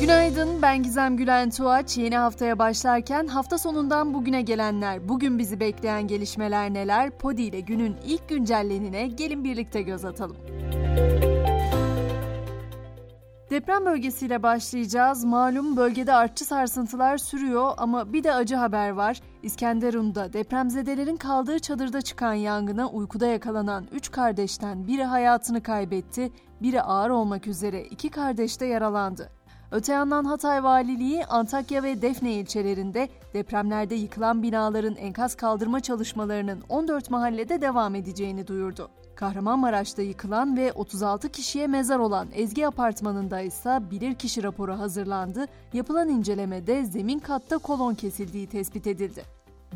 Günaydın, ben Gizem Gülen Tuğaç. Yeni haftaya başlarken hafta sonundan bugüne gelenler, bugün bizi bekleyen gelişmeler neler? Podi ile günün ilk güncellenine gelin birlikte göz atalım. Deprem bölgesiyle başlayacağız. Malum bölgede artçı sarsıntılar sürüyor ama bir de acı haber var. İskenderun'da depremzedelerin kaldığı çadırda çıkan yangına uykuda yakalanan 3 kardeşten biri hayatını kaybetti, biri ağır olmak üzere iki kardeş de yaralandı. Öte yandan Hatay Valiliği Antakya ve Defne ilçelerinde depremlerde yıkılan binaların enkaz kaldırma çalışmalarının 14 mahallede devam edeceğini duyurdu. Kahramanmaraş'ta yıkılan ve 36 kişiye mezar olan Ezgi Apartmanı'nda ise bilirkişi raporu hazırlandı. Yapılan incelemede zemin katta kolon kesildiği tespit edildi.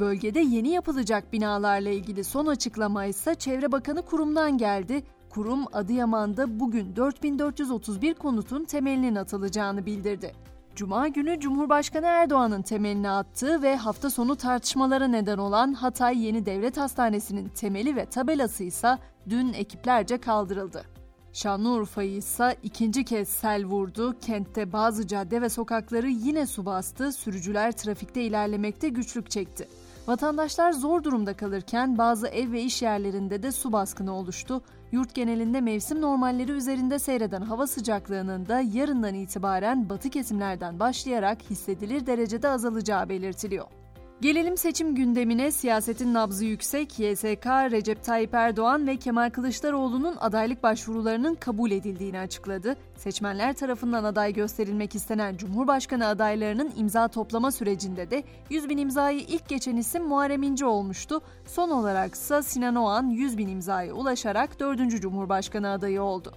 Bölgede yeni yapılacak binalarla ilgili son açıklama ise Çevre Bakanı kurumdan geldi. Kurum Adıyaman'da bugün 4431 konutun temelinin atılacağını bildirdi. Cuma günü Cumhurbaşkanı Erdoğan'ın temelini attığı ve hafta sonu tartışmalara neden olan Hatay Yeni Devlet Hastanesi'nin temeli ve tabelası ise dün ekiplerce kaldırıldı. Şanlıurfa'yı ise ikinci kez sel vurdu. Kentte bazı cadde ve sokakları yine su bastı. Sürücüler trafikte ilerlemekte güçlük çekti. Vatandaşlar zor durumda kalırken bazı ev ve iş yerlerinde de su baskını oluştu. Yurt genelinde mevsim normalleri üzerinde seyreden hava sıcaklığının da yarından itibaren batı kesimlerden başlayarak hissedilir derecede azalacağı belirtiliyor. Gelelim seçim gündemine. Siyasetin nabzı yüksek. YSK, Recep Tayyip Erdoğan ve Kemal Kılıçdaroğlu'nun adaylık başvurularının kabul edildiğini açıkladı. Seçmenler tarafından aday gösterilmek istenen Cumhurbaşkanı adaylarının imza toplama sürecinde de 100 bin imzayı ilk geçen isim Muharrem İnce olmuştu. Son olarak ise Sinan Oğan 100 bin imzaya ulaşarak 4. Cumhurbaşkanı adayı oldu.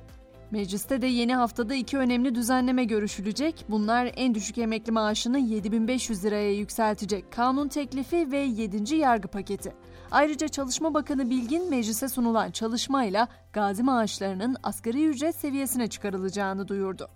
Mecliste de yeni haftada iki önemli düzenleme görüşülecek. Bunlar en düşük emekli maaşını 7500 liraya yükseltecek kanun teklifi ve 7. yargı paketi. Ayrıca Çalışma Bakanı Bilgin meclise sunulan çalışmayla gazi maaşlarının asgari ücret seviyesine çıkarılacağını duyurdu.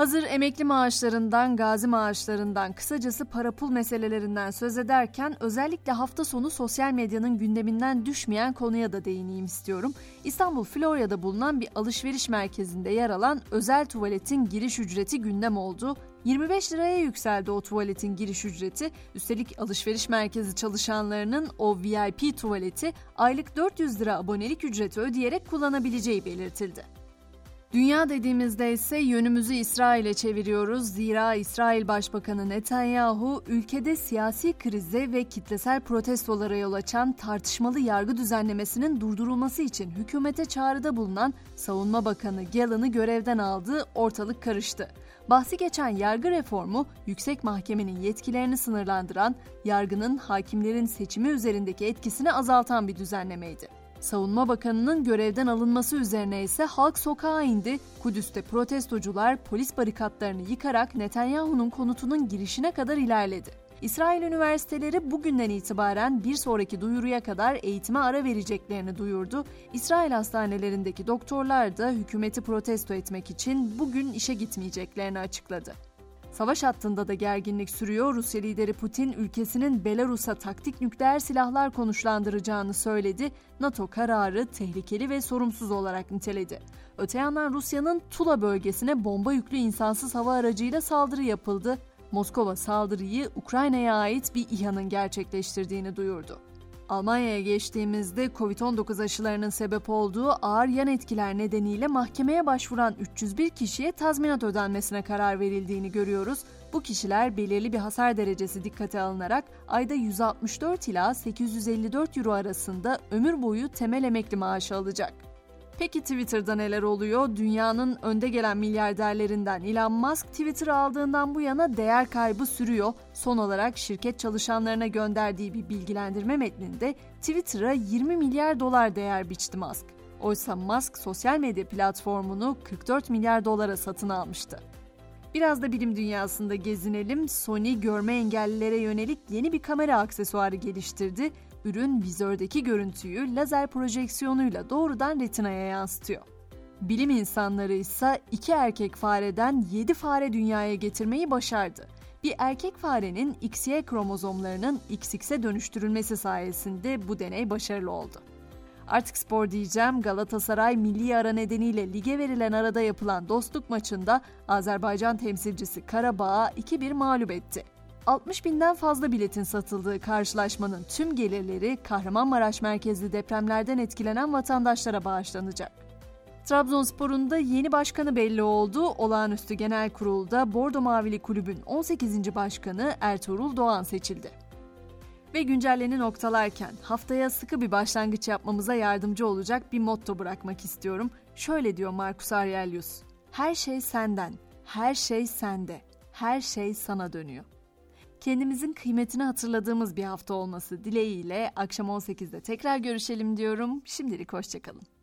Hazır emekli maaşlarından, gazi maaşlarından, kısacası para pul meselelerinden söz ederken özellikle hafta sonu sosyal medyanın gündeminden düşmeyen konuya da değineyim istiyorum. İstanbul Florya'da bulunan bir alışveriş merkezinde yer alan özel tuvaletin giriş ücreti gündem oldu. 25 liraya yükseldi o tuvaletin giriş ücreti. Üstelik alışveriş merkezi çalışanlarının o VIP tuvaleti aylık 400 lira abonelik ücreti ödeyerek kullanabileceği belirtildi. Dünya dediğimizde ise yönümüzü İsrail'e çeviriyoruz. Zira İsrail Başbakanı Netanyahu ülkede siyasi krize ve kitlesel protestolara yol açan tartışmalı yargı düzenlemesinin durdurulması için hükümete çağrıda bulunan Savunma Bakanı Gallan'ı görevden aldı, ortalık karıştı. Bahsi geçen yargı reformu, yüksek mahkemenin yetkilerini sınırlandıran, yargının hakimlerin seçimi üzerindeki etkisini azaltan bir düzenlemeydi. Savunma Bakanı'nın görevden alınması üzerine ise halk sokağa indi. Kudüs'te protestocular polis barikatlarını yıkarak Netanyahu'nun konutunun girişine kadar ilerledi. İsrail üniversiteleri bugünden itibaren bir sonraki duyuruya kadar eğitime ara vereceklerini duyurdu. İsrail hastanelerindeki doktorlar da hükümeti protesto etmek için bugün işe gitmeyeceklerini açıkladı. Savaş hattında da gerginlik sürüyor. Rusya lideri Putin ülkesinin Belarus'a taktik nükleer silahlar konuşlandıracağını söyledi. NATO kararı tehlikeli ve sorumsuz olarak niteledi. Öte yandan Rusya'nın Tula bölgesine bomba yüklü insansız hava aracıyla saldırı yapıldı. Moskova saldırıyı Ukrayna'ya ait bir İHA'nın gerçekleştirdiğini duyurdu. Almanya'ya geçtiğimizde Covid-19 aşılarının sebep olduğu ağır yan etkiler nedeniyle mahkemeye başvuran 301 kişiye tazminat ödenmesine karar verildiğini görüyoruz. Bu kişiler belirli bir hasar derecesi dikkate alınarak ayda 164 ila 854 euro arasında ömür boyu temel emekli maaşı alacak. Peki Twitter'da neler oluyor? Dünyanın önde gelen milyarderlerinden Elon Musk Twitter aldığından bu yana değer kaybı sürüyor. Son olarak şirket çalışanlarına gönderdiği bir bilgilendirme metninde Twitter'a 20 milyar dolar değer biçti Musk. Oysa Musk sosyal medya platformunu 44 milyar dolara satın almıştı. Biraz da bilim dünyasında gezinelim. Sony görme engellilere yönelik yeni bir kamera aksesuarı geliştirdi ürün vizördeki görüntüyü lazer projeksiyonuyla doğrudan retinaya yansıtıyor. Bilim insanları ise iki erkek fareden 7 fare dünyaya getirmeyi başardı. Bir erkek farenin XY kromozomlarının XX'e dönüştürülmesi sayesinde bu deney başarılı oldu. Artık spor diyeceğim. Galatasaray milli ara nedeniyle lige verilen arada yapılan dostluk maçında Azerbaycan temsilcisi Karabağ'a 2-1 mağlup etti. 60 binden fazla biletin satıldığı karşılaşmanın tüm gelirleri Kahramanmaraş merkezli depremlerden etkilenen vatandaşlara bağışlanacak. Trabzonspor'un da yeni başkanı belli oldu. Olağanüstü Genel Kurul'da Bordo Mavili Kulübün 18. başkanı Ertuğrul Doğan seçildi. Ve güncelleni noktalarken haftaya sıkı bir başlangıç yapmamıza yardımcı olacak bir motto bırakmak istiyorum. Şöyle diyor Marcus Aurelius. Her şey senden, her şey sende, her şey sana dönüyor. Kendimizin kıymetini hatırladığımız bir hafta olması dileğiyle akşam 18'de tekrar görüşelim diyorum. Şimdilik hoşçakalın.